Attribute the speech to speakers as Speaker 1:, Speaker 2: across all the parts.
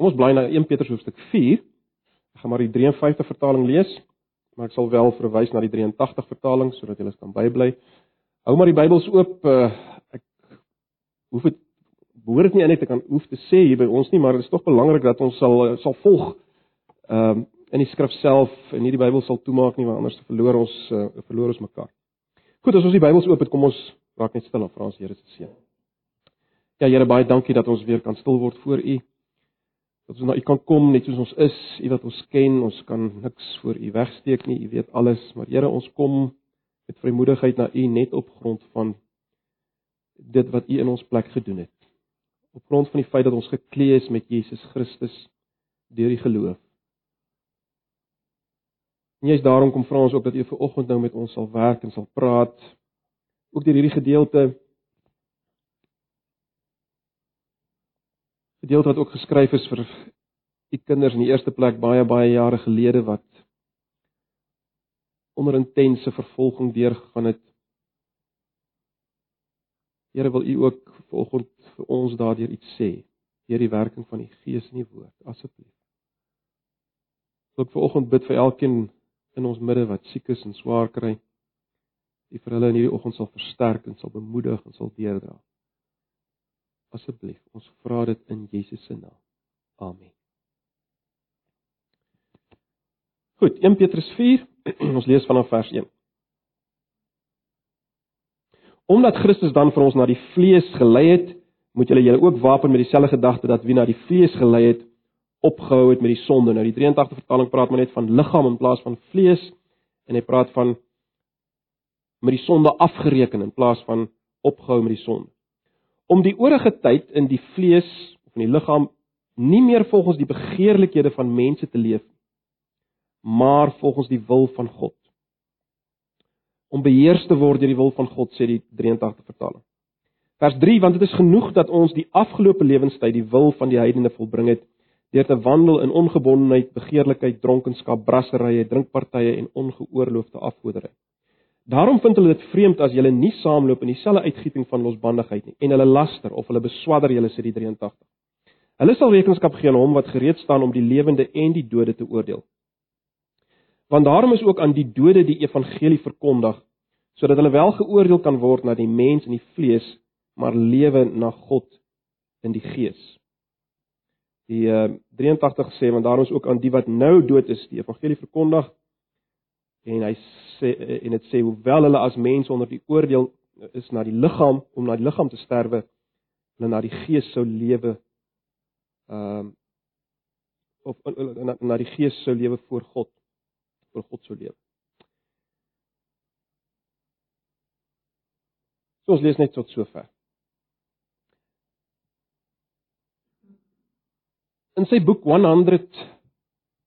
Speaker 1: Kom ons blaai na 1 Petrus hoofstuk 4. Ek gaan maar die 53 vertaling lees, maar ek sal wel verwys na die 83 vertaling sodat julle kan bybly. Hou maar die Bybels oop. Uh, ek hoef dit behoort dit nie eintlik te kan hoef te sê hier by ons nie, maar dit is tog belangrik dat ons sal uh, sal volg ehm um, in die skrif self en nie die Bybel sal toemaak nie want anders verloor ons uh, verloor ons mekaar. Goed, as ons die Bybels oop het, kom ons raak net stil en vra ons Here se seën. Ja Here, baie dankie dat ons weer kan stil word voor U. Dat ons na U kan kom net soos ons is, U wat ons ken, ons kan niks voor U wegsteek nie. U weet alles, maar Here, ons kom met vrymoedigheid na U net op grond van dit wat U in ons plek gedoen het. Op grond van die feit dat ons geklee is met Jesus Christus deur die geloof. En jy's daarom kom vra ons ook dat U ver oggend nou met ons sal werk en sal praat ook deur hierdie gedeelte gedeelte wat ook geskryf is vir u kinders in die eerste plek baie baie jare gelede wat onder intense vervolging deurgegaan het. Here wil u ook vanoggend vir ons daardeur iets sê deur die werking van die Gees in die woord asseblief. Ek wil vanoggend bid vir elkeen in ons midde wat siek is en swaar kry. U vir hulle in hierdie oggend sal versterk en sal bemoedig en sal deerdra. Asseblief, ons vra dit in Jesus se naam. Amen. Goed, 1 Petrus 4, ons lees vanaf vers 1. Omdat Christus dan vir ons na die vlees gelei het, moet julle julle ook wapen met dieselfde gedagte dat wie na die vlees gelei het, opgehou het met die sonde. Nou die 83 vertaling praat maar net van liggaam in plaas van vlees en hy praat van met die sonde afgereken in plaas van opgehou met die sonde. Om die oorige tyd in die vlees of in die liggaam nie meer volgens die begeerlikhede van mense te leef maar volgens die wil van God. Om beheers te word deur die wil van God sê die 83 vertaling. Vers 3 want dit is genoeg dat ons die afgelope lewenstyd die wil van die heidene volbring het deur te wandel in ongebondenheid, begeerlikheid, dronkenskap, brasserye, drinkpartye en ongeoorloofde afgoderry. Daarom vind hulle dit vreemd as julle nie saamloop in dieselfde uitgieting van losbandigheid nie en hulle laster of hulle beswadder julle sê die 83. Hulle sal rekenskap gee aan hom wat gereed staan om die lewende en die dode te oordeel. Want daarom is ook aan die dode die evangelie verkondig sodat hulle wel geoordeel kan word na die mens in die vlees, maar lewe na God in die gees. Die uh, eh, 83 sê want daarom is ook aan die wat nou dood is die evangelie verkondig en hy sê eh, en dit sê hoewel hulle as mense onder die oordeel is na die liggaam om na die liggaam te sterwe hulle na die gees sou lewe ehm um, of na, na die gees sou lewe voor God voor God sou lewe. So ons lees net tot sover. in sy boek 100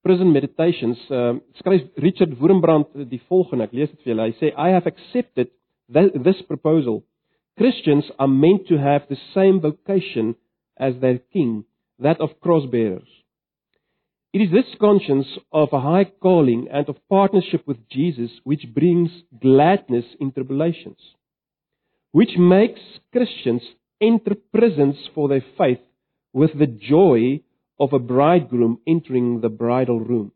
Speaker 1: Prison Meditations uh, skryf Richard Wurmbrand die volgende ek lees dit vir julle. Hy sê I have accepted this proposal. Christians are meant to have the same vocation as their king that of cross bearers It is this conscience of a high calling and of partnership with Jesus which brings gladness in tribulations which makes Christians enter prisons for their faith with the joy of a bridegroom entering the bridal room.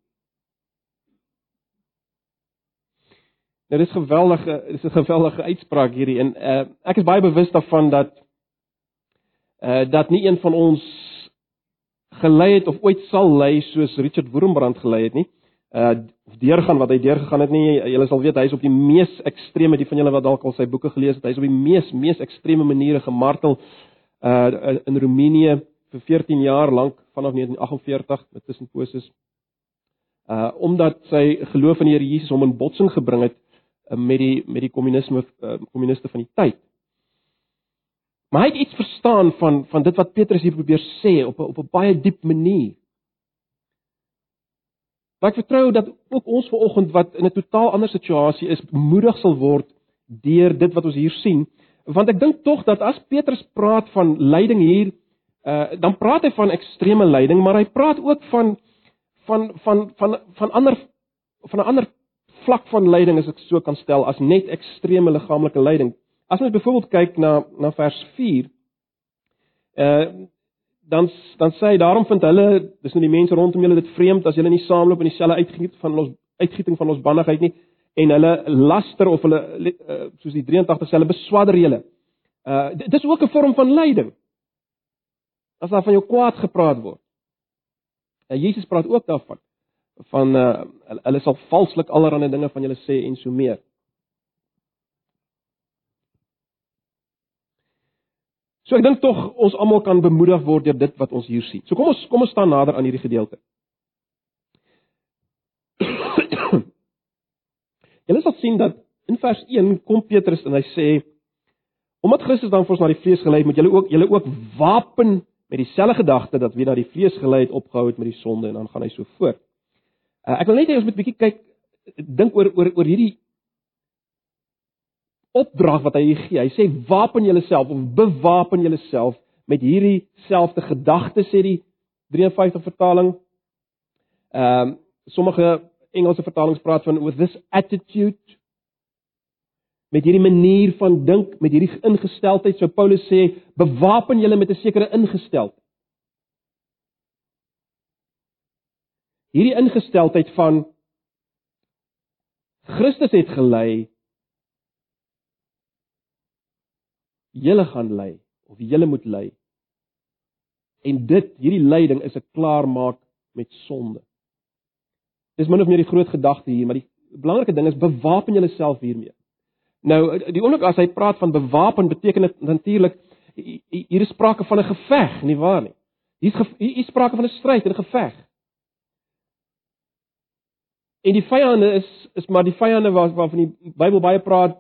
Speaker 1: Nou dis geweldige dis 'n geweldige uitspraak hierdie en uh, ek is baie bewus daarvan dat uh dat nie een van ons gelei het of ooit sal lei soos Richard Wurmbrand gelei het nie. Uh deurgaan wat hy deurgegaan het nie. Julle sal weet hy is op die mees ekstreme die van julle wat dalk al sy boeke gelees het, hy is op die mees mees ekstreme maniere gemartel uh in Roemenië vir 14 jaar lank vanaf 1948 met tussenposes. Uh omdat sy geloof in die Here Jesus hom in botsing gebring het uh, met die met die kommunisme uh, kommuniste van die tyd. Maar hy het iets verstaan van van dit wat Petrus hier probeer sê op 'n op 'n baie diep manier. Maar ek vertrou dat ook ons vanoggend wat in 'n totaal ander situasie is, bemoedig sal word deur dit wat ons hier sien, want ek dink tog dat as Petrus praat van lyding hier uh, dan praat hy van ekstreme lyding, maar hy praat ook van van van van van ander van 'n ander vlak van lyding as ek so kan stel as net ekstreme liggaamlike lyding. As ons byvoorbeeld kyk na na vers 4 uh dan dan sê hy daarom vind hulle dis nou die mense rondom julle dit vreemd as julle nie saamloop in dieselfde uitgiet van ons uitgieting van ons bannigheid nie en hulle laster of hulle uh, soos die 83 hulle beswadder julle. Uh dis ook 'n vorm van lyding. As daar van jou kwaad gepraat word. En Jesus praat ook daarvan van uh hulle sal valslik allerlei dinge van julle sê en so meer. So ek dink tog ons almal kan bemoedig word deur dit wat ons hier sien. So kom ons kom ons staan nader aan hierdie gedeelte. Julle sal sien dat in vers 1 kom Petrus en hy sê omdat Christus dan vir ons na die vlees gelei het, moet julle ook julle ook wapen met dieselfde gedagte dat wie na die vlees gelei het opgehou het met die sonde en dan gaan hy so voort. Uh, ek wil net hê ons moet 'n bietjie kyk dink oor oor oor hierdie opdrag wat hy gee. Hy sê wapen julleself of bewapen julleself met hierdie selfde gedagtes sê die 53 vertaling. Ehm um, sommige Engelse vertalings praat van with this attitude met hierdie manier van dink, met hierdie ingesteldheid, so Paulus sê, bewapen julle met 'n sekere ingesteldheid. Hierdie ingesteldheid van Christus het gelei julle gaan lei of julle moet lei. En dit, hierdie lyding is 'n klaarmaak met sonde. Dis min of meer die groot gedagte hier, maar die belangrike ding is bewapen jouself hiermee. Nou, die oomblik as hy praat van bewapen, beteken dit natuurlik hier is sprake van 'n geveg, nie waar nie? Hier's hier is sprake van 'n stryd en 'n geveg. En die vyande is is maar die vyande waar waarvan die Bybel baie praat.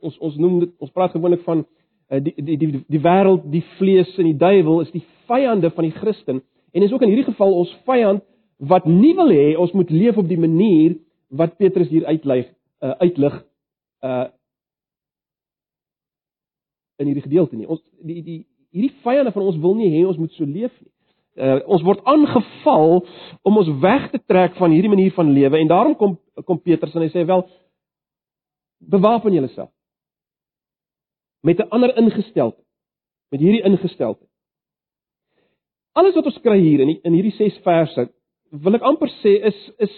Speaker 1: Ons ons noem dit ons praat gewoonlik van Eh, die die die die wêreld, die vlees en die duiwel is die vyande van die Christen en is ook in hierdie geval ons vyand wat nie wil hê ons moet leef op die manier wat Petrus hier uitlig uh, uitlig uh in hierdie gedeelte nie. Ons die die hierdie vyande van ons wil nie hê ons moet so leef nie. Uh ons word aangeval om ons weg te trek van hierdie manier van lewe en daarom kom kom Petrus en hy sê wel bewapen julleself met 'n ander ingesteldheid, met hierdie ingesteldheid. Alles wat ons kry hier in die, in hierdie 6 verse, wil ek amper sê is is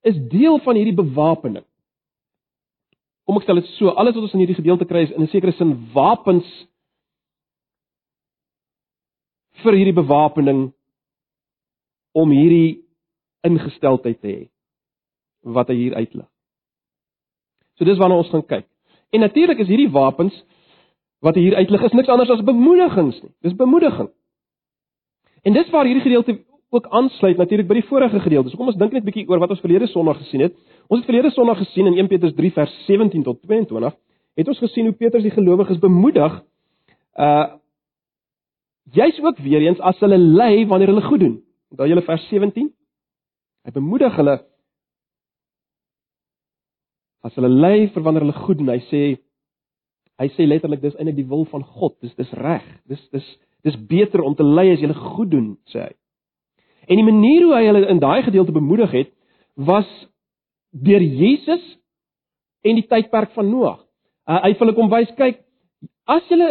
Speaker 1: is deel van hierdie bewapening. Kom ek stel dit so, alles wat ons in hierdie gedeelte kry is in 'n sekere sin wapens vir hierdie bewapening om hierdie ingesteldheid te hê wat hy hier uitlig. So dis waarna ons gaan kyk. En natuurlik is hierdie wapens wat hier uitlig is niks anders as bemoedigings nie. Dis bemoediging. En dis waar hierdie gedeelte ook aansluit natuurlik by die vorige gedeelte. So kom ons dink net 'n bietjie oor wat ons verlede Sondag gesien het. Ons het verlede Sondag gesien in 1 Petrus 3 vers 17 tot 22 het ons gesien hoe Petrus die gelowiges bemoedig uh juis ook weer eens as hulle ly wanneer hulle goed doen. Onthou julle vers 17? Hy bemoedig hulle as hulle ly vir wanneer hulle goed doen. Hy sê hy sê letterlik dis eintlik die wil van God. Dis dis reg. Dis dis dis beter om te ly as jy goed doen, sê hy. En die manier hoe hy hulle in daai gedeelte bemoedig het, was deur Jesus en die tydperk van Noag. Uh, hy het hulle kom wys, kyk, as julle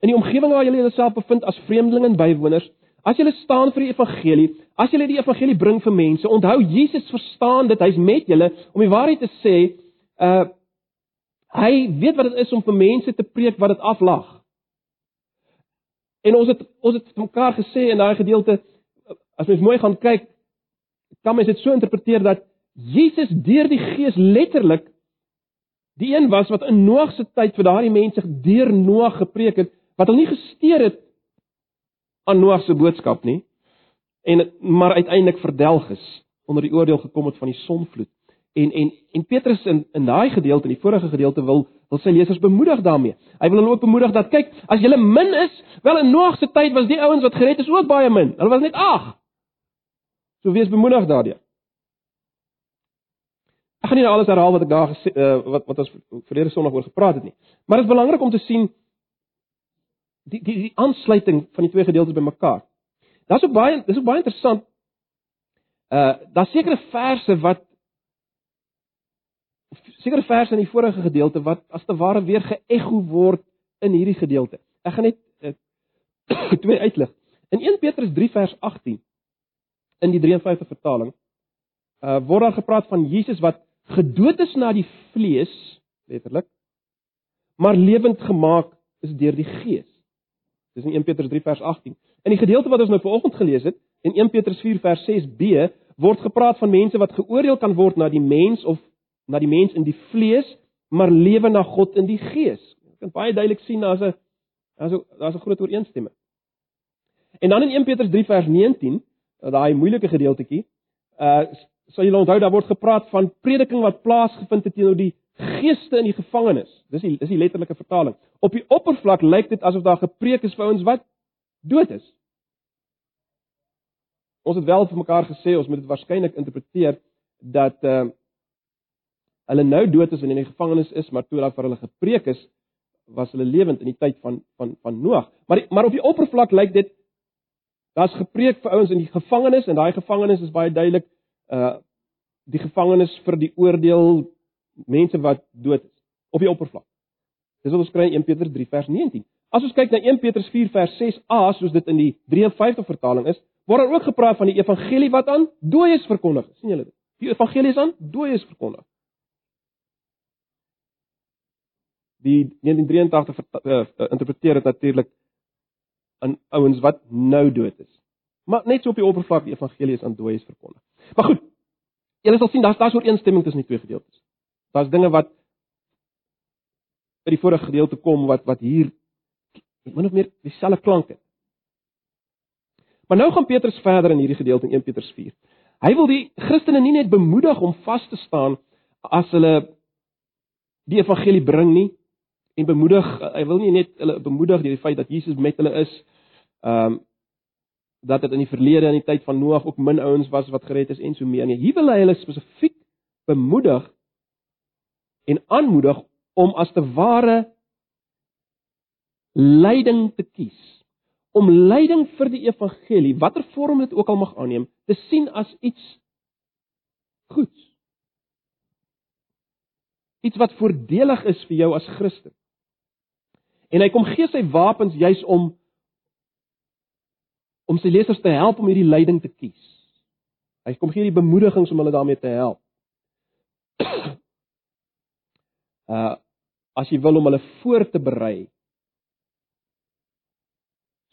Speaker 1: in die omgewing waar julle jouself bevind as vreemdelinge en bywoners, As jy staan vir die evangelie, as jy die evangelie bring vir mense, onthou Jesus verstaan dit, hy's met julle om die waarheid te sê. Uh hy weet wat dit is om vir mense te preek wat dit aflag. En ons het ons het mekaar gesê in daai gedeelte as mens mooi gaan kyk, kan mens dit so interpreteer dat Jesus deur die Gees letterlik die een was wat in Noag se tyd vir daardie mense deur Noag gepreek het, wat hulle nie gesteer het aan Noag se boodskap nie en maar uiteindelik verdelg is onder die oordeel gekom het van die sonvloed. En en en Petrus in in daai gedeelte in die vorige gedeelte wil wil sy lesers bemoedig daarmee. Hy wil hulle ook bemoedig dat kyk, as jy min is, wel in Noag se tyd was die ouens wat gered is ook baie min. Hulle was net 8. So wees bemoedig daardeur. Gaan nie nou alles herhaal wat ek daar gesê uh, wat wat ons verlede Sondag oor gepraat het nie. Maar dit is belangrik om te sien die die die aansluiting van die twee gedeeltes bymekaar. Daar's ook baie dis ook baie interessant. Uh daar's sekere verse wat sekere verse in die vorige gedeelte wat as te ware weer geëgo word in hierdie gedeelte. Ek gaan net uh, twee uitlig. In 1 Petrus 3 vers 18 in die 53 vertaling uh word daar gepraat van Jesus wat gedood is na die vlees, letterlik, maar lewend gemaak is deur die Gees. Dis in 1 Petrus 3 vers 18. In die gedeelte wat ons nou vanoggend gelees het, in 1 Petrus 4 vers 6b, word gepraat van mense wat geoordeel kan word na die mens of na die mens in die vlees, maar lewe na God in die Gees. Jy kan baie duidelik sien daar's 'n daar's 'n daar's 'n groot ooreenstemming. En dan in 1 Petrus 3 vers 19, daai moeilike gedeeltetjie, uh sal julle onthou daar word gepraat van prediking wat plaasgevind het teenoor die geeste in die gevangenis. Dis die dis die letterlike vertaling. Op die oppervlak lyk dit asof daar gepreek is vir ouens wat dood is. Ons het wel vir mekaar gesê ons moet dit waarskynlik interpreteer dat uh hulle nou dood is en in die gevangenis is, maar toe daar vir hulle gepreek is, was hulle lewend in die tyd van van van Noag. Maar die, maar op die oppervlak lyk dit daar's gepreek vir ouens in die gevangenis en daai gevangenis is baie duidelik uh die gevangenis vir die oordeel mense wat dood is op die oppervlak. Dis wat ons kry in 1 Petrus 3 vers 19. As ons kyk na 1 Petrus 4 vers 6a soos dit in die 53 vertaling is, word daar ook gepraat van die evangelie wat aan dooies verkondig is. sien julle dit? Die evangelie is aan dooies verkondig. Die 1983 uh, uh, interpreteer dit natuurlik aan ouens wat nou dood is. Maar net so op die oppervlak die evangelie is aan dooies verkondig. Maar goed. Julle sal sien daar's daar's ooreenstemming tussen die twee gedeeltes. Daar's dinge wat by die vorige gedeelte kom wat wat hier min of meer dieselfde klank het. Maar nou gaan Petrus verder in hierdie gedeelte in 1 Petrus 4. Hy wil die Christene nie net bemoedig om vas te staan as hulle die evangelie bring nie en bemoedig hy wil nie net hulle bemoedig deur die feit dat Jesus met hulle is ehm um, dat dit in die verlede in die tyd van Noag ook min ouens was wat gered is en so meer nie. Hier wil hy hulle spesifiek bemoedig en aanmoedig om as te ware lyding te kies om lyding vir die evangelie, watter vorm dit ook al mag aanneem, te sien as iets goeds. Iets wat voordelig is vir jou as Christen. En hy kom gee sy wapens juis om om sy lesers te help om hierdie lyding te kies. Hy kom gee die bemoedigings om hulle daarmee te help. Uh as jy wil om hulle voor te berei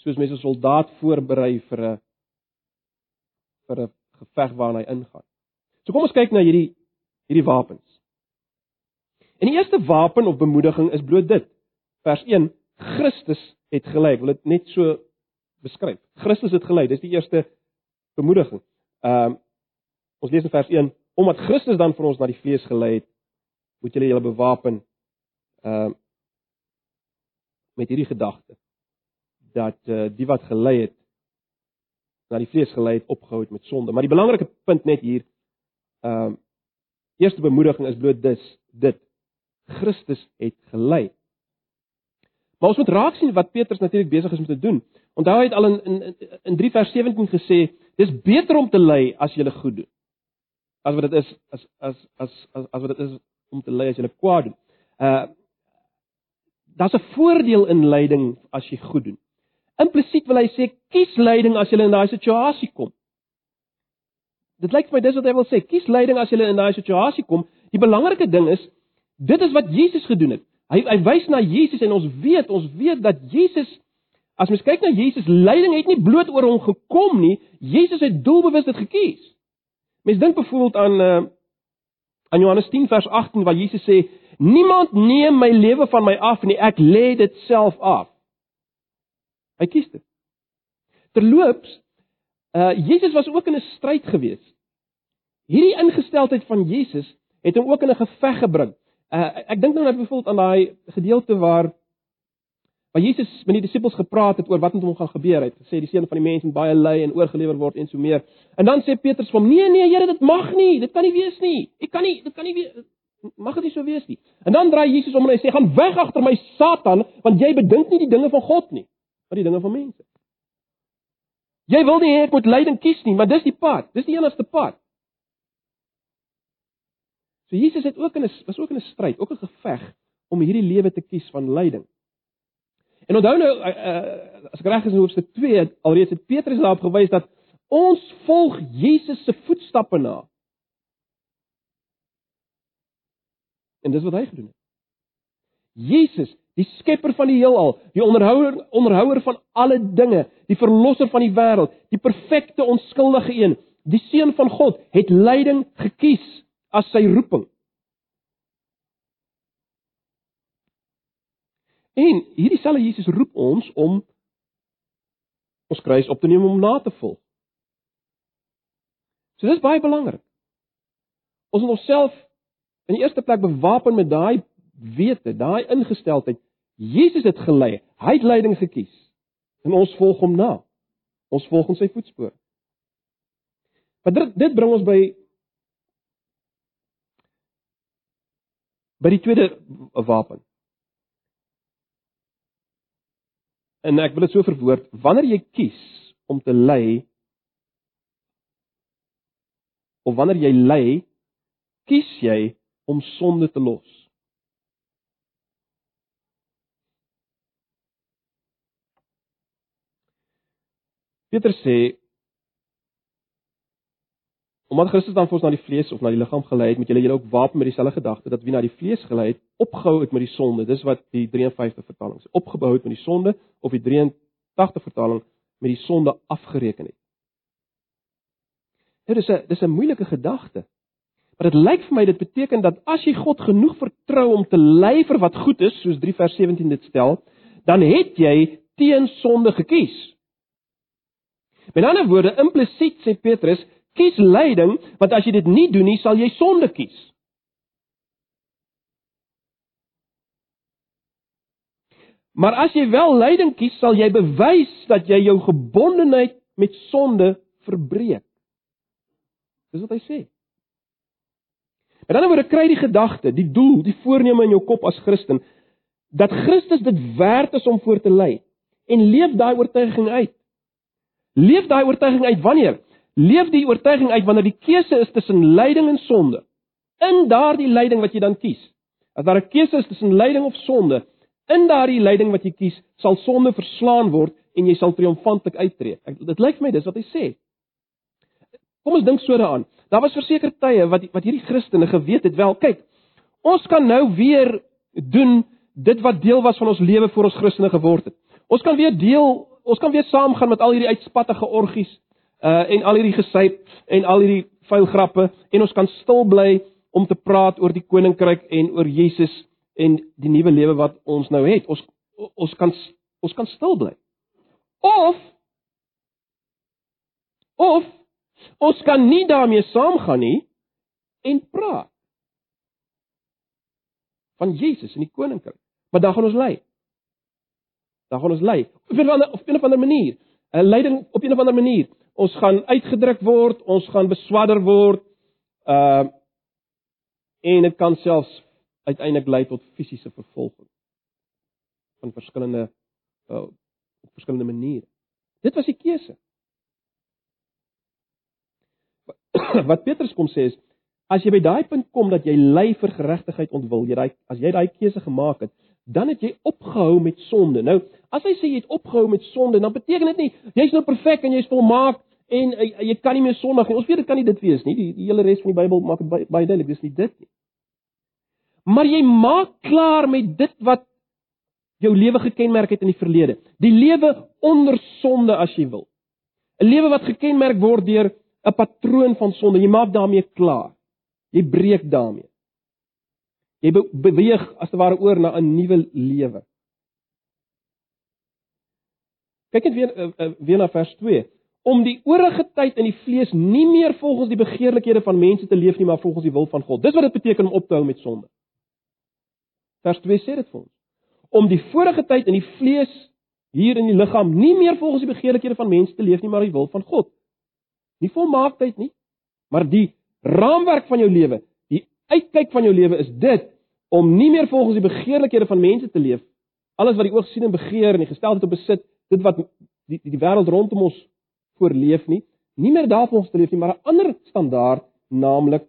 Speaker 1: soos mense 'n soldaat voorberei vir 'n vir 'n geveg waarna hy ingaan. So kom ons kyk na hierdie hierdie wapens. En die eerste wapen of bemoediging is bloot dit. Vers 1: Christus het gelei. Ek wil dit net so beskryf. Christus het gelei. Dis die eerste bemoediging. Ehm um, ons lees in vers 1: Omdat Christus dan vir ons na die vlees gelei het, moet julle julle bewapen ehm uh, met hierdie gedagte dat uh, die wat gelei het na die vlees gelei het opgehou het met sonde. Maar die belangrike punt net hier ehm uh, eerste bemoediging is bloot dis dit Christus het gelei. Maar ons moet raak sien wat Petrus natuurlik besig is om te doen. Onthou hy het al in in in 3 vers 17 gesê, dis beter om te ly as jy goed doen. As wat dit is as as as as as wat dit is om te ly as jy kwaad doen. Uh daar's 'n voordeel in lyding as jy goed doen. Implisiet wil hy sê kies lyding as jy in daai situasie kom. Dit lyk vir my dis wat hy wil sê, kies lyding as jy in daai situasie kom. Die belangrike ding is dit is wat Jesus gedoen het. Hy hy wys na Jesus en ons weet, ons weet dat Jesus as mens kyk na Jesus, lyding het nie bloot oor hom gekom nie, Jesus het doelbewus dit gekies. Mens dink byvoorbeeld aan uh aan Johannes 10 vers 18 waar Jesus sê, niemand neem my lewe van my af nie, ek lê dit self af. Hy kies dit. Terloops, uh Jesus was ook in 'n stryd gewees. Hierdie ingesteldheid van Jesus het hom ook in 'n geveg gebring. Uh ek dink nou net byvoorbeeld aan daai gedeelte waar waar Jesus met die disippels gepraat het oor wat met hom gaan gebeur. Hy het gesê die seun van die mens moet baie ly en oorgelewer word en so meer. En dan sê Petrus vir hom: "Nee, nee, Here, dit mag nie. Dit kan nie wees nie. Ek kan nie, dit kan nie wees mag dit nie so wees nie." En dan draai Jesus om en hy sê: "Gaan weg agter my Satan, want jy bedink nie die dinge van God nie." maar die dinge van mense. Jy wil nie hê ek moet lyding kies nie, maar dis die pad. Dis die enigste pad. So Jesus het ook in 'n was ook in 'n stryd, ook 'n geveg om hierdie lewe te kies van lyding. En onthou nou uh, as ek reg is in hoofstuk 2 alreeds het Petrus daarop gewys dat ons volg Jesus se voetstappe na. En dis wat hy gedoen het. Jesus, die skepper van die heelal, die onderhouer onderhouer van alle dinge, die verlosser van die wêreld, die perfekte onskuldige een, die seun van God, het lyding gekies as sy roeping. En hierdie selfe Jesus roep ons om ons kruis op te neem om na te volg. So dis baie belangrik. Ons moet onsself in die eerste plek bewapen met daai wete, daai ingesteldheid. Jesus het gelei, hy het leiding gekies. En ons volg hom na. Ons volg in sy voetspore. Maar dit, dit bring ons by by die tweede wapen. En ek wil dit so verwoord, wanneer jy kies om te lei of wanneer jy lei, kies jy om sonde te los. Peter sê Omdat Christus dan vir ons na die vlees of na die liggaam gelei het, moet julle julle ook wapen met dieselfde gedagte dat wie na die vlees gelei het, opgehou het met die sonde. Dis wat die 53 vertaling sê. Opgebou het met die sonde of die 83 vertaling met die sonde afgereken het. Dit is 'n dis 'n moeilike gedagte. Maar dit lyk vir my dit beteken dat as jy God genoeg vertrou om te lei vir wat goed is, soos 3 vers 17 dit stel, dan het jy teen sonde gekies. Met ander woorde, implisiet sê Petrus, kies lyding, want as jy dit nie doen nie, sal jy sonde kies. Maar as jy wel lyding kies, sal jy bewys dat jy jou gebondenheid met sonde verbreek. Dis wat hy sê. En dan word kry die gedagte, die doel, die voorneme in jou kop as Christen dat Christus dit werd is om voor te lê en leef daai oortuiging uit. Leef daai oortuiging uit wanneer? Leef die oortuiging uit wanneer die keuse is tussen lyding en sonde. In daardie lyding wat jy dan kies. As daar 'n keuse is tussen lyding of sonde, in daardie lyding wat jy kies, sal sonde verslaan word en jy sal triomfantelik uittreë. Dit lyk vir my dis wat hy sê. Kom ons dink so daaraan. Daar was verseker tye wat wat hierdie Christene geweet het wel, kyk, ons kan nou weer doen dit wat deel was van ons lewe voor ons Christene geword het. Ons kan weer deel, ons kan weer saamgaan met al hierdie uitspattige orgies uh en al hierdie gesyp en al hierdie vuil grappe en ons kan stil bly om te praat oor die koninkryk en oor Jesus en die nuwe lewe wat ons nou het. Ons ons kan ons kan stil bly. Of of ons kan nie daarmee saamgaan nie en praat van Jesus en die koninkryk. Maar dan gaan ons lei. Dan gaan ons lei. Op 'n of 'n ander manier. 'n Leiding op 'n of ander manier ons gaan uitgedruk word, ons gaan beswadder word. Uh en dit kan selfs uiteindelik lei tot fisiese vervolging van verskillende uh, op verskillende maniere. Dit was die keuse. Wat Petrus kom sê is as jy by daai punt kom dat jy ly vir geregtigheid ontwil, jy daai as jy daai keuse gemaak het, dan het jy opgehou met sonde. Nou, as hy sê jy het opgehou met sonde, dan beteken dit nie jy's nou perfek en jy's volmaak en uh, jy kan nie meer sondig nie. Ons weet dit kan nie dit wees nie. Die, die hele res van die Bybel maak dit baie, baie duidelik, dis nie dit nie. Maar jy maak klaar met dit wat jou lewe gekenmerk het in die verlede. Die lewe onder sonde as jy wil. 'n Lewe wat gekenmerk word deur 'n patroon van sonde. Jy maak daarmee klaar. Jy breek daarmee. Jy be beweeg as te ware oor na 'n nuwe lewe. Kyk net weer uh, weer na vers 2 om die oorige tyd in die vlees nie meer volgens die begeerlikhede van mense te leef nie, maar volgens die wil van God. Dis wat dit beteken om op te hou met sonde. Vers 2 sê dit vir ons. Om die vorige tyd in die vlees hier in die liggaam nie meer volgens die begeerlikhede van mense te leef nie, maar die wil van God. Nie volmaaktheid nie, maar die raamwerk van jou lewe, die uitkyk van jou lewe is dit om nie meer volgens die begeerlikhede van mense te leef. Alles wat die oog sien en begeer en die gesteldheid op besit, dit wat die die, die wêreld rondom ons voorleef nie, nie meer daarvolgens te leef nie, maar 'n ander standaard, naamlik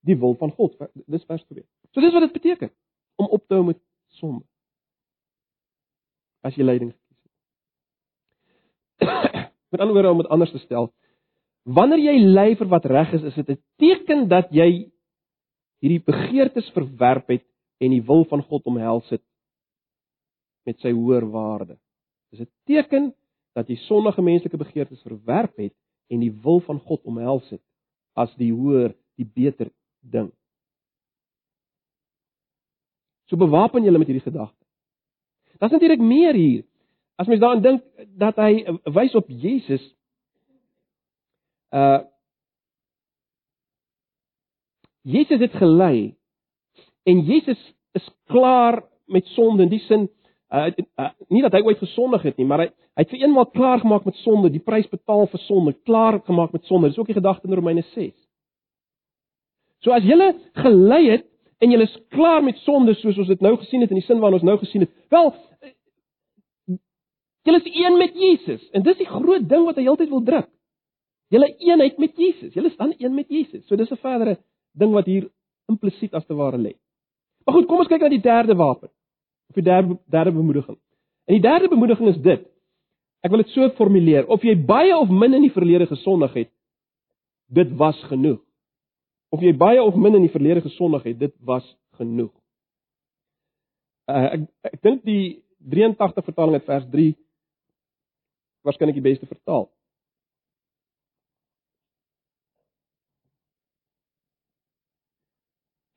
Speaker 1: die wil van God. Dis vers 2. So dis wat dit beteken om op te hou met sonde. as jy lyding gekies het. Met ander woorde om dit anders te stel, wanneer jy ly vir wat reg is, is dit 'n teken dat jy hierdie begeertes verwerp het en die wil van God omhels het met sy hoër waarde. Dis 'n teken dat jy sondige menslike begeertes verwerp het en die wil van God omhels het as die hoër, die beter ding. So bewapen julle met hierdie gedagte. Daar's natuurlik meer hier. As mens daaraan dink dat hy wys op Jesus uh Jesus het gelei en Jesus is klaar met sonde in die sin uh, uh nie dat hy ooit gesondig het nie, maar hy hy het vir eenmaal klaar gemaak met sonde, die prys betaal vir sonde, klaar gemaak met sonde. Dis ook die gedagte in Romeine 6. So as jy gelei het en jy is klaar met sonde soos ons dit nou gesien het in die sin waarin ons nou gesien het. Wel jy is een met Jesus en dis die groot ding wat hy heeltyd wil druk. Jy is eenheid met Jesus. Jy is dan een met Jesus. So dis 'n verdere ding wat hier implisiet as te ware lê. Maar goed, kom ons kyk na die derde wapen. Of die derde derde bemoediging. En die derde bemoediging is dit. Ek wil dit so formuleer: of jy baie of min in die verlede gesondig het, dit was genoeg. Of jy baie of min in die verlede gesondig het, dit was genoeg. Uh, ek ek dink die 83 vertaling het vers 3 waarskynlik die beste vertaal.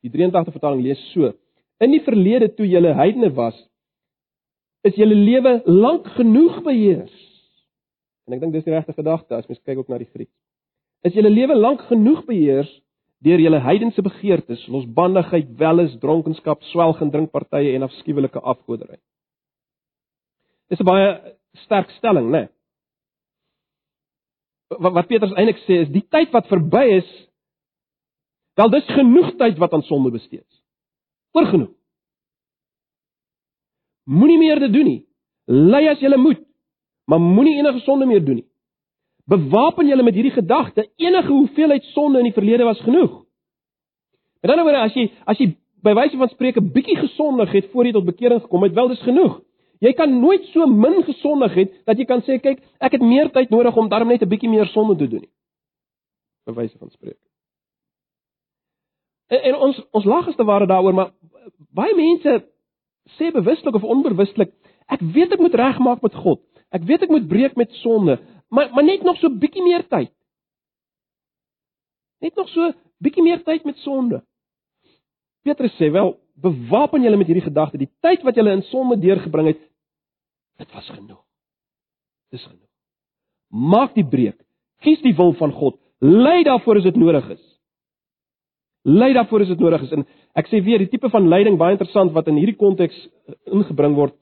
Speaker 1: Die 83 vertaling lees so: In die verlede toe julle heidene was, is julle lewe lank genoeg beheers. En ek dink dis die regte gedagte as mens kyk ook na die Grieks. Is julle lewe lank genoeg beheers deur julle heidense begeertes, losbandigheid, welis, dronkenskap, swelg en drinkpartye en afskuwelike afgoderry. Dis 'n baie sterk stelling, né? Nee? Wat wat Petrus eintlik sê is die tyd wat verby is Wel dis genoeg tyd wat aan sonde bestee is. Oorgenoeg. Moenie meer dit doen nie. Ly as jy moet, maar moenie enige sonde meer doen nie. Bewapen julle met hierdie gedagte, enige hoeveelheid sonde in die verlede was genoeg. Met ander woorde, as jy as jy by wyse van spreke bietjie gesondig het voor jy tot bekering gekom het, wel dis genoeg. Jy kan nooit so min gesondig het dat jy kan sê kyk, ek het meer tyd nodig om daarom net 'n bietjie meer sonde te doen nie. By wyse van spreke. En, en ons ons lag as te ware daaroor, maar baie mense sê bewuslik of onbewuslik, ek weet ek moet regmaak met God. Ek weet ek moet breek met sonde, maar maar net nog so bietjie meer tyd. Net nog so bietjie meer tyd met sonde. Petrus sê wel, bewapen julle met hierdie gedagte, die tyd wat julle in sonde deurgebring het, dit was genoeg. Dis genoeg. Maak die breek. Kies die wil van God. Lei daarvoor as dit nodig is. Lei daarvoor as dit nodig is. En ek sê weer, die tipe van leiding baie interessant wat in hierdie konteks eh, ingebring word,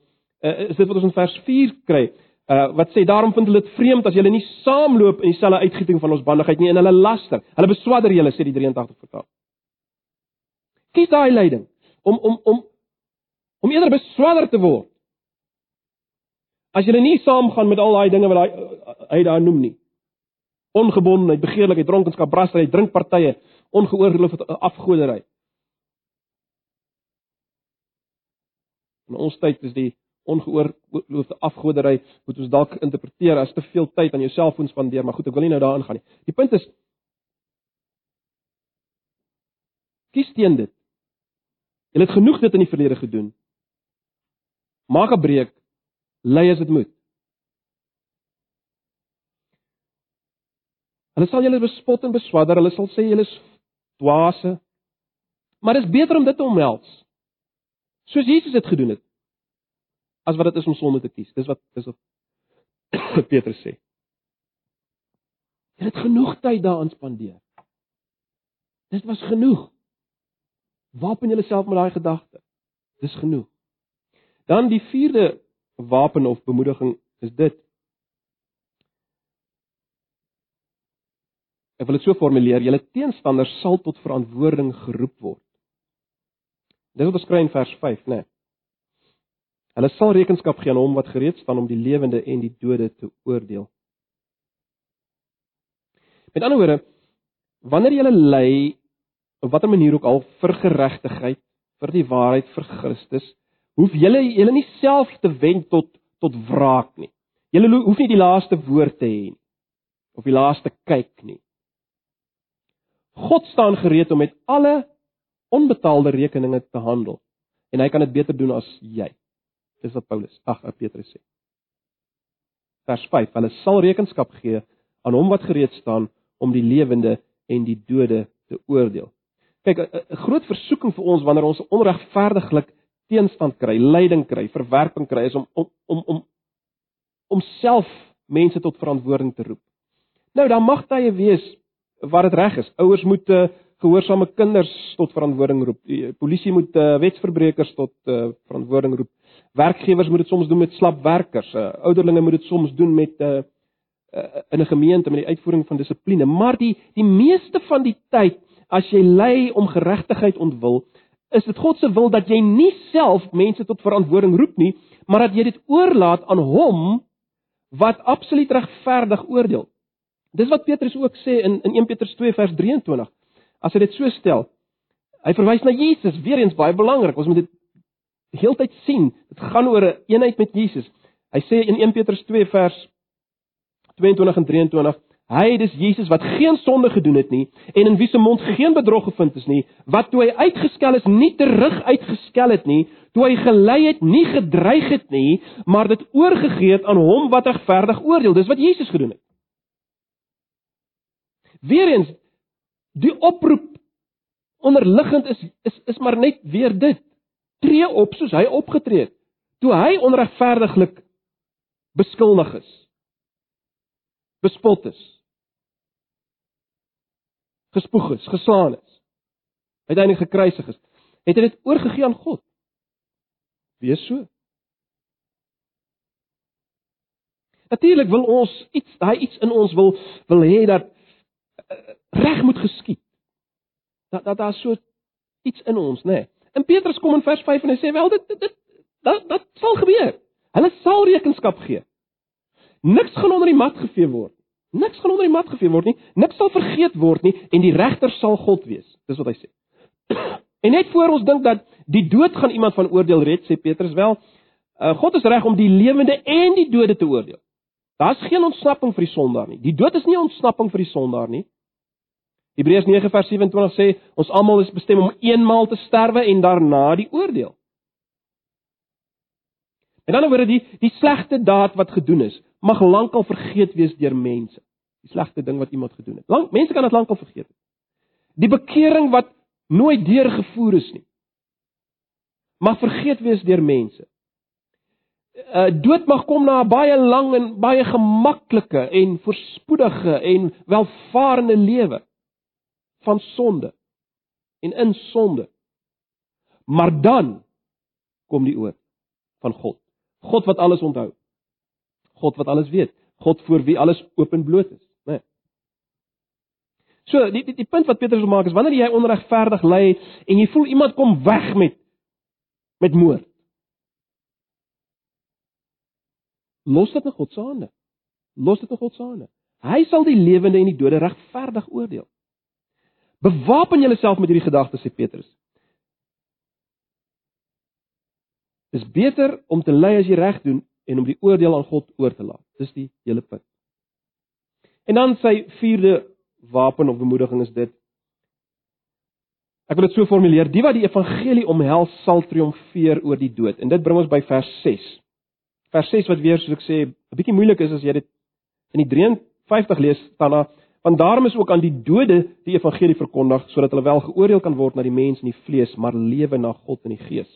Speaker 1: uh, is dit wat ons in vers 4 kry. Uh wat sê daarom vind hulle dit vreemd as julle nie saamloop in dieselfde uitgieting van ons bandigheid nie en hulle laster. Hulle beswadder julle sê die 83 vertaal. Kies daai leiding om om om om eerder beswadder te word. As jy nie saamgaan met al daai dinge wat hy hy daar noem nie. Ongebondenheid, begeerlikheid, dronkenskap, brastery, drinkpartye, ongeoorloofde afgoderry. In ons tyd is die ongeoorloofde afgoderry moet ons dalk interpreteer as te veel tyd aan jou selfoon spandeer, maar goed, ek wil nie nou daarin gaan nie. Die punt is kies teen dit. Jy het genoeg dit in die verlede gedoen. Maak 'n breek, lei as dit moet. Hulle sal julle bespot en beswadder, hulle sal sê julle is dwaase. Maar dit is beter om dit te omhels. Soos Jesus dit gedoen het. As wat dit is om sonde te kies. Dis wat dis wat Petrus sê. Jy het genoeg tyd daaraan spandeer. Dit was genoeg. Wapen jouself met daai gedagte. Dis genoeg. Dan die vierde wapen of bemoediging is dit. Ek wil dit so formuleer, julle teenstanders sal tot verantwoording geroep word. Dit word beskryf in vers 5, né? Nee. Hulle sal rekenskap gee aan hom wat gereed staan om die lewende en die dode te oordeel. Met ander woorde, wanneer jy ly op watter manier ook al vir geregtigheid, vir die waarheid, vir Christus, hoef jy jy nie self te wend tot tot wraak nie. Julle hoef nie die laaste woord te hê nie of die laaste kyk nie. God staan gereed om met alle onbetaalde rekeninge te handel en hy kan dit beter doen as jy. Dis wat Paulus, ag, Petrus sê. Vers 5: Hulle sal rekenskap gee aan hom wat gereed staan om die lewende en die dode te oordeel. Kyk, 'n groot versoeking vir ons wanneer ons onregverdiglik teenstand kry, lyding kry, verwerping kry is om om om om om self mense tot verantwoording te roep. Nou dan mag tye wees waar dit reg is. Ouers moet uh, gehoorsame kinders tot verantwoording roep. Die polisie moet uh, wetsverbrekers tot uh, verantwoording roep. Werkgewers moet dit soms doen met slap werkers. Uh, ouderlinge moet dit soms doen met uh, uh, in 'n gemeente met die uitvoering van dissipline. Maar die die meeste van die tyd as jy lei om geregtigheid ontwil, is dit God se wil dat jy nie self mense tot verantwoording roep nie, maar dat jy dit oorlaat aan hom wat absoluut regverdig oordeel. Dis wat Petrus ook sê in in 1 Petrus 2 vers 23. As hy dit so stel, hy verwys na Jesus, weer eens baie belangrik. Ons moet dit heeltyd sien. Dit gaan oor 'n een eenheid met Jesus. Hy sê in 1 Petrus 2 vers 22 en 23 Hy dis Jesus wat geen sonde gedoen het nie en in wie se mond geen bedrog gevind is nie, wat toe hy uitgeskel is nie terug uitgeskel het nie, toe hy gelei het nie gedreig het nie, maar dit oorgegee het aan hom wat regverdig oordeel. Dis wat Jesus gedoen het. Weerens die oproep onderliggend is is is maar net weer dit. Tree op soos hy opgetree het toe hy onregverdiglik beskuldig is. Bespot is gespoeg is, geslaan is, uiteindelik gekruisig is, het hy dit oorgegee aan God. Wees so. Natuurlik wil ons iets, daai iets in ons wil wil hê dat reg moet geskied. Dat dat daar so iets in ons, nê. Nee. En Petrus kom in vers 5 en hy sê wel dit dit, dit dat dat sal gebeur. Hulle sal rekenskap gee. Niks gaan onder die mat gevee word. Niks gaan onder die mat gevee word nie. Niks sal vergeet word nie en die regter sal God wees. Dis wat hy sê. En net voor ons dink dat die dood gaan iemand van oordeel red, sê Petrus wel, uh, God is reg om die lewende en die dode te oordeel. Daar's geen ontsnapping vir die sondaar nie. Die dood is nie 'n ontsnapping vir die sondaar nie. Hebreërs 9 vers 27 sê ons almal is bestem om eenmaal te sterwe en daarna die oordeel. En dan oor die die slegte daad wat gedoen is, mag lankal vergeet wees deur mense. Die slegte ding wat iemand gedoen het. Lank mense kan dit lankal vergeet. Die bekering wat nooit deurgevoer is nie. Mag vergeet wees deur mense. Uh dood mag kom na 'n baie lang en baie gemaklike en voorspoedige en welvarende lewe van sonde en in sonde. Maar dan kom die oord van God. God wat alles onthou. God wat alles weet, God voor wie alles openbloot is, né? Nee. So, die, die die punt wat Petrus wil maak is wanneer jy onregverdig ly en jy voel iemand kom weg met met moord. Los dit in God se hande. Los dit in God se hande. Hy sal die lewende en die dode regverdig oordeel. Bewapen julleself met hierdie gedagte sê Petrus. Dis beter om te ly as jy reg doen en om die oordeel aan God oor te laat. Dis die hele punt. En dan sy vierde wapen of bemoediging is dit. Ek wil dit so formuleer: Die wat die evangelie omhels, sal triomfeer oor die dood. En dit bring ons by vers 6. Vers 6 wat weer soos ek sê, 'n bietjie moeilik is as jy dit in die 53 lees, staan daar: "Want daarom is ook aan die dode die evangelie verkondig, sodat hulle wel geoordeel kan word na die mens in die vlees, maar lewe na God in die gees."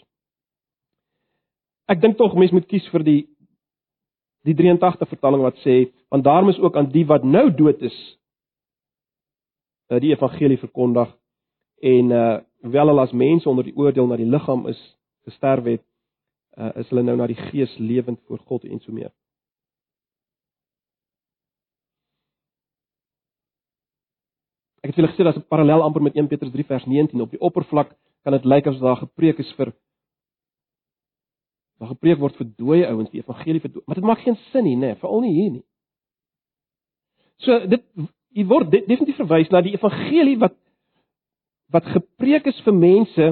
Speaker 1: Ek dink tog mense moet kies vir die die 83 vertaling wat sê want daarom is ook aan die wat nou dood is uh, die evangelie verkondig en uh wel hulle as mense onder die oordeel na die liggaam is gesterf het uh, is hulle nou na die gees lewend voor God en so meer. Ek het julle gesê daar's 'n parallel amper met 1 Petrus 3 vers 19 op die oppervlak kan dit lyk asof daar gepreek is vir Daar gepreek word vir dooie ouens, die evangelie vir dooie, maar dit maak geen sin nie, nê, veral nie hier nie. So dit hier word definitief verwys na die evangelie wat wat gepreek is vir mense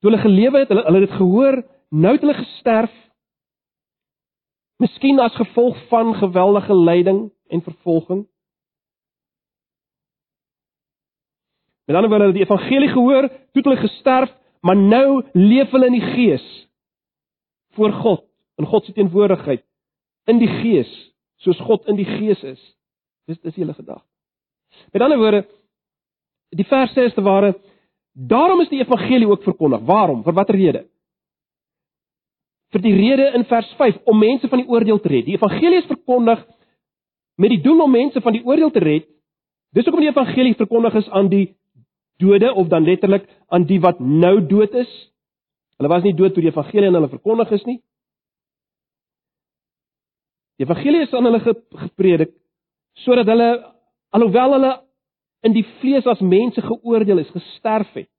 Speaker 1: toe hulle gelewe het, hulle hulle het dit gehoor, nou het hulle gesterf Miskien as gevolg van geweldige lyding en vervolging. Met ander woorde, hulle het die evangelie gehoor, toe hulle gesterf, maar nou leef hulle in die gees voor God, in God se teenwoordigheid, in die gees, soos God in die gees is. Dis dis hulle gedagte. Met ander woorde, die vers sê is te ware, daarom is die evangelie ook verkondig. Waarom? Vir watter rede? Vir die rede in vers 5 om mense van die oordeel te red. Die evangelie is verkondig met die doel om mense van die oordeel te red. Dis hoekom die evangelie verkondig is aan die dode of dan letterlik aan die wat nou dood is. Hulle was nie dood toe die evangelie aan hulle verkondig is nie. Die evangelie is aan hulle gepredik sodat hulle alhoewel hulle in die vlees as mense geoordeel is, gesterf het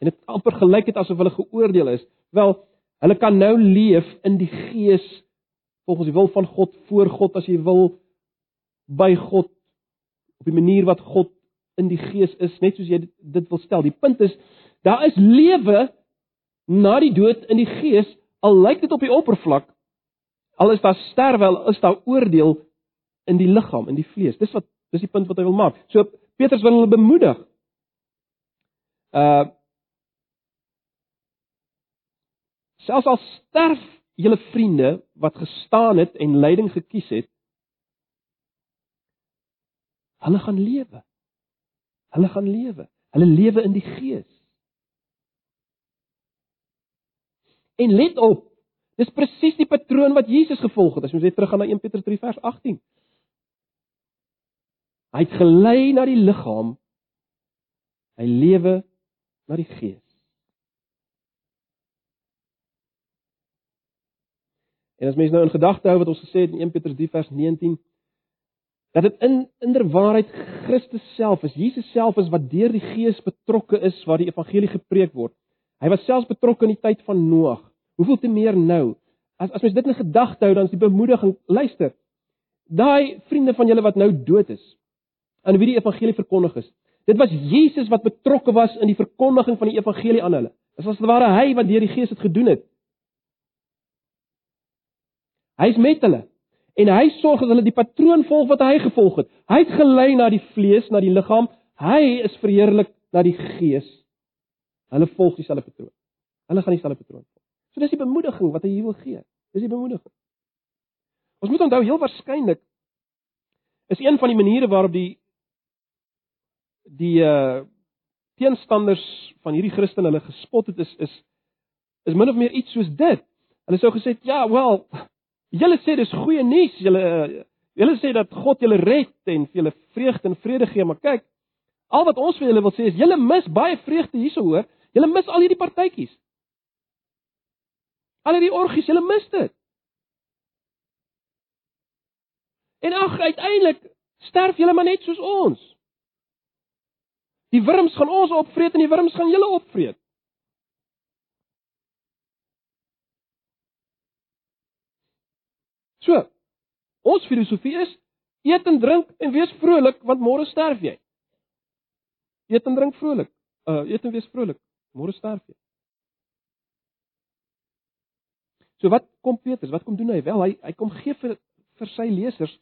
Speaker 1: en dit amper gelyk het asof hulle geoordeel is, wel hulle kan nou leef in die gees volgens die wil van God voor God as jy wil by God op die manier wat God in die gees is, net soos jy dit, dit wil stel. Die punt is daar is lewe na die dood in die gees, al lyk dit op die oppervlak al is daar sterwe, al is daar oordeel in die liggaam, in die vlees. Dis wat dis die punt wat hy wil maak. So Petrus wil hulle bemoedig. Uh Selfs al sterf julle vriende wat gestaan het en lyding gekies het, hulle gaan lewe. Hulle gaan lewe. Hulle lewe in die gees. En let op, dis presies die patroon wat Jesus gevolg het. As ons net teruggaan na 1 Petrus 3 vers 18. Hy het gelei na die liggaam. Hy lewe na die gees. En as mens nou in gedagte hou wat ons gesê het in 1 Petrus 3 vers 19 dat dit in inderwaarheid Christus self is, Jesus self is wat deur die Gees betrokke is waar die evangelie gepreek word. Hy was selfs betrokke in die tyd van Noag. Hoeveel te meer nou? As as mens dit in gedagte hou, dan is die bemoediging, luister. Daai vriende van julle wat nou dood is, aan wie die evangelie verkondig is. Dit was Jesus wat betrokke was in die verkondiging van die evangelie aan hulle. Dit was ware hy wat deur die Gees dit gedoen het. Hy's met hulle. En hy sorg dat hulle die patroon volg wat hy gevolg het. Hy het gelei na die vlees, na die liggaam. Hy is verheerlik na die gees. Hulle volg dieselfde patroon. Hulle gaan dieselfde patroon volg. So dis die bemoediging wat hy hier wil gee. Dis die bemoediging. Ons moet onthou heel waarskynlik is een van die maniere waarop die die uh teenstanders van hierdie Christen hulle gespot het is is is min of meer iets soos dit. Hulle sou gesê ja, wel, Julle sê dis goeie nuus. Julle julle sê dat God julle red en vir julle vreugde en vrede gee, maar kyk, al wat ons vir julle wil sê is julle mis baie vreugde hierso hoor. Julle mis al hierdie partytjies. Al hierdie orgies, julle mis dit. En ag, uiteindelik sterf julle maar net soos ons. Die wurms gaan ons opvreet en die wurms gaan julle opvreet. So, ons filosofie is eet en drink en wees vrolik want môre sterf jy. Eet en drink vrolik. Uh eet en wees vrolik. Môre sterf jy. So wat kom Petrus? Wat kom doen hy? Wel, hy hy kom gee vir vir sy lesers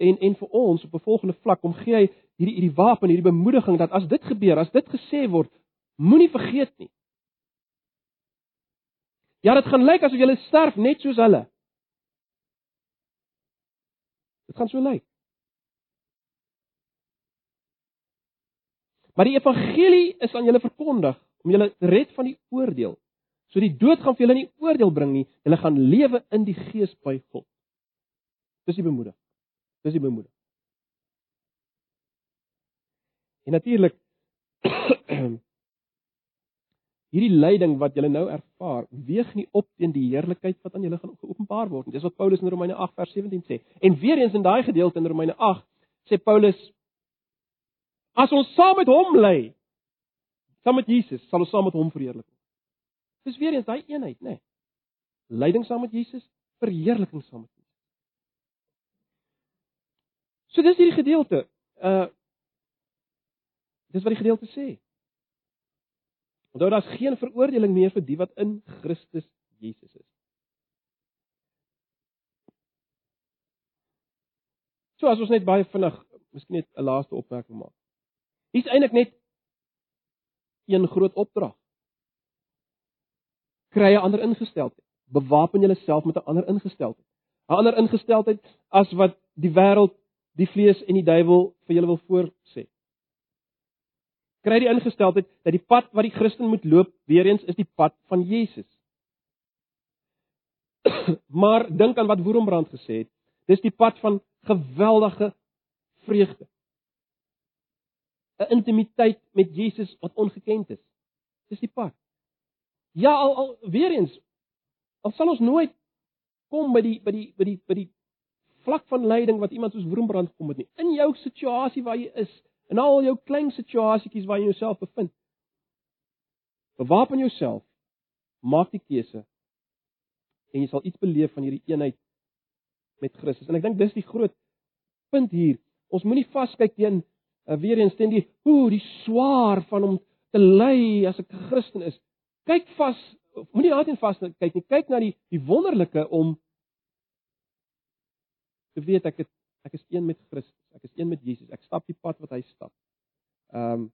Speaker 1: en en vir ons op 'n volgende vlak om gee hy hierdie hierdie wapen, hierdie bemoediging dat as dit gebeur, as dit gesê word, moenie vergeet nie. Ja, dit gaan lyk asof jy sterf net soos hulle. Dit gaan so lyk. Maar die evangelie is aan julle verkondig om julle te red van die oordeel. So die dood gaan vir julle nie oordeel bring nie, julle gaan lewe in die gees by God. Dis die bemoediging. Dis die bemoediging. En natuurlik hierdie lyding wat julle nou ervaar, weeg nie op teen die heerlikheid wat aan julle gaan geopenbaar word nie. Dis wat Paulus in Romeine 8 vers 17 sê. En weer eens in daai gedeelte in Romeine 8 sê Paulus as ons saam met hom ly, saam met Jesus, sal ons saam met hom verheerlik word. Dis weer eens daai eenheid, né? Nee. Lyding saam met Jesus, verheerliking saam met Jesus. So dis hierdie gedeelte. Uh Dis wat die gedeelte sê. Onthou daar's geen veroordeling meer vir die wat in Christus Jesus is. So as ons net baie vinnig, miskien net 'n laaste opmerking maak. Hier's eintlik net een groot opdrag. Kry 'n ander ingesteldheid. Bewapen jouself met 'n ander ingesteldheid. 'n Ander ingesteldheid as wat die wêreld, die vlees en die duiwel vir julle wil voorsê. Kry die ingesteldheid dat die pad wat die Christen moet loop, weer eens is die pad van Jesus. maar dink aan wat Woerenbrand gesê het. Dis die pad van geweldige vreugde. 'n Intimiteit met Jesus wat ongekend is. Dis die pad. Ja, al, al weer eens al sal ons nooit kom by die by die by die by die vlak van lyding wat iemand soos Woerenbrand kom het nie. In jou situasie waar jy is, in al jou klein situasietjies waar jy jouself bevind. Bewapen jouself. Maak die keuse en jy sal iets beleef van hierdie eenheid met Christus. En ek dink dis die groot punt hier. Ons moenie vaskyk teen uh, weer eens teen die hoe die swaar van om te ly as 'n Christen is. Kyk vas, moenie daarin vas kyk nie. Kyk na die die wonderlike om te weet ek het, ek is een met Christus. Ek is een met Jesus. Ek stap die pad wat hy stap. Ehm um,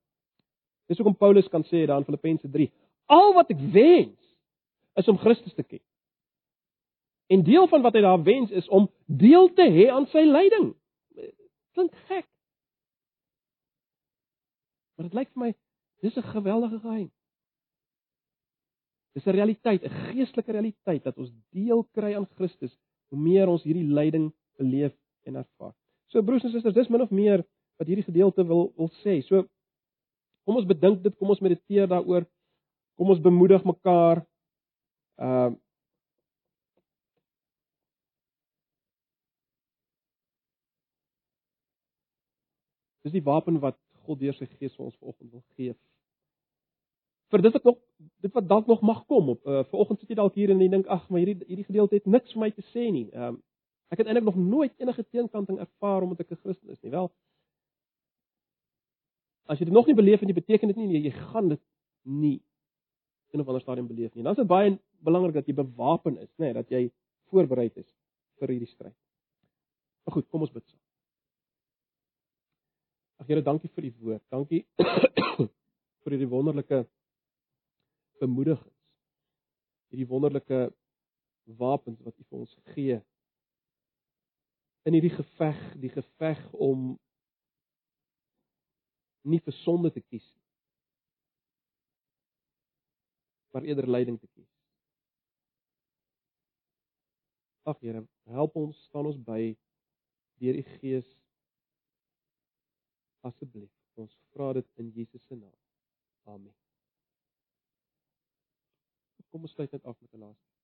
Speaker 1: Dis hoekom Paulus kan sê daar in Filippense 3, al wat ek wens is om Christus te ken. En deel van wat hy daar wens is om deel te hê aan sy lyding. Klink gek. Maar dit lyk vir my dis 'n geweldige geheim. Dis 'n realiteit, 'n geestelike realiteit dat ons deel kry aan Christus hoe meer ons hierdie lyding beleef en ervaar. So broers en susters, dis min of meer wat hierdie gedeelte wil wil sê. So kom ons bedink dit, kom ons mediteer daaroor. Kom ons bemoedig mekaar. Ehm uh, Dis die wapen wat God deur sy Gees vir ons vanoggend wil gee. Vir dit wat nog dit wat dalk nog mag kom op uh, vanoggend sit jy dalk hier en jy dink ag, maar hierdie hierdie gedeelte het niks vir my te sê nie. Ehm um, ek het eintlik nog nooit enige teenkanting ervaar omdat ek 'n Christen is nie. Wel As jy dit nog nie beleef en jy beteken dit nie, nee, jy gaan dit nie in 'n ander stadium beleef nie. Dan is dit baie belangrik dat jy bewapen is, nê, nee, dat jy voorberei is vir hierdie stryd. Maar goed, kom ons bid saam. Ag Here, dankie vir die woord. Dankie vir hierdie wonderlike bemoedigings. Hierdie wonderlike wapens wat U vir ons gee. In hierdie geveg, die geveg om nie vir sonde te kies nie. Maar eerder lyding te kies. Ag Here, help ons, staan ons by deur U Gees asseblief. Ons vra dit in Jesus se naam. Amen. Kom ons sluit dit af met 'n laaste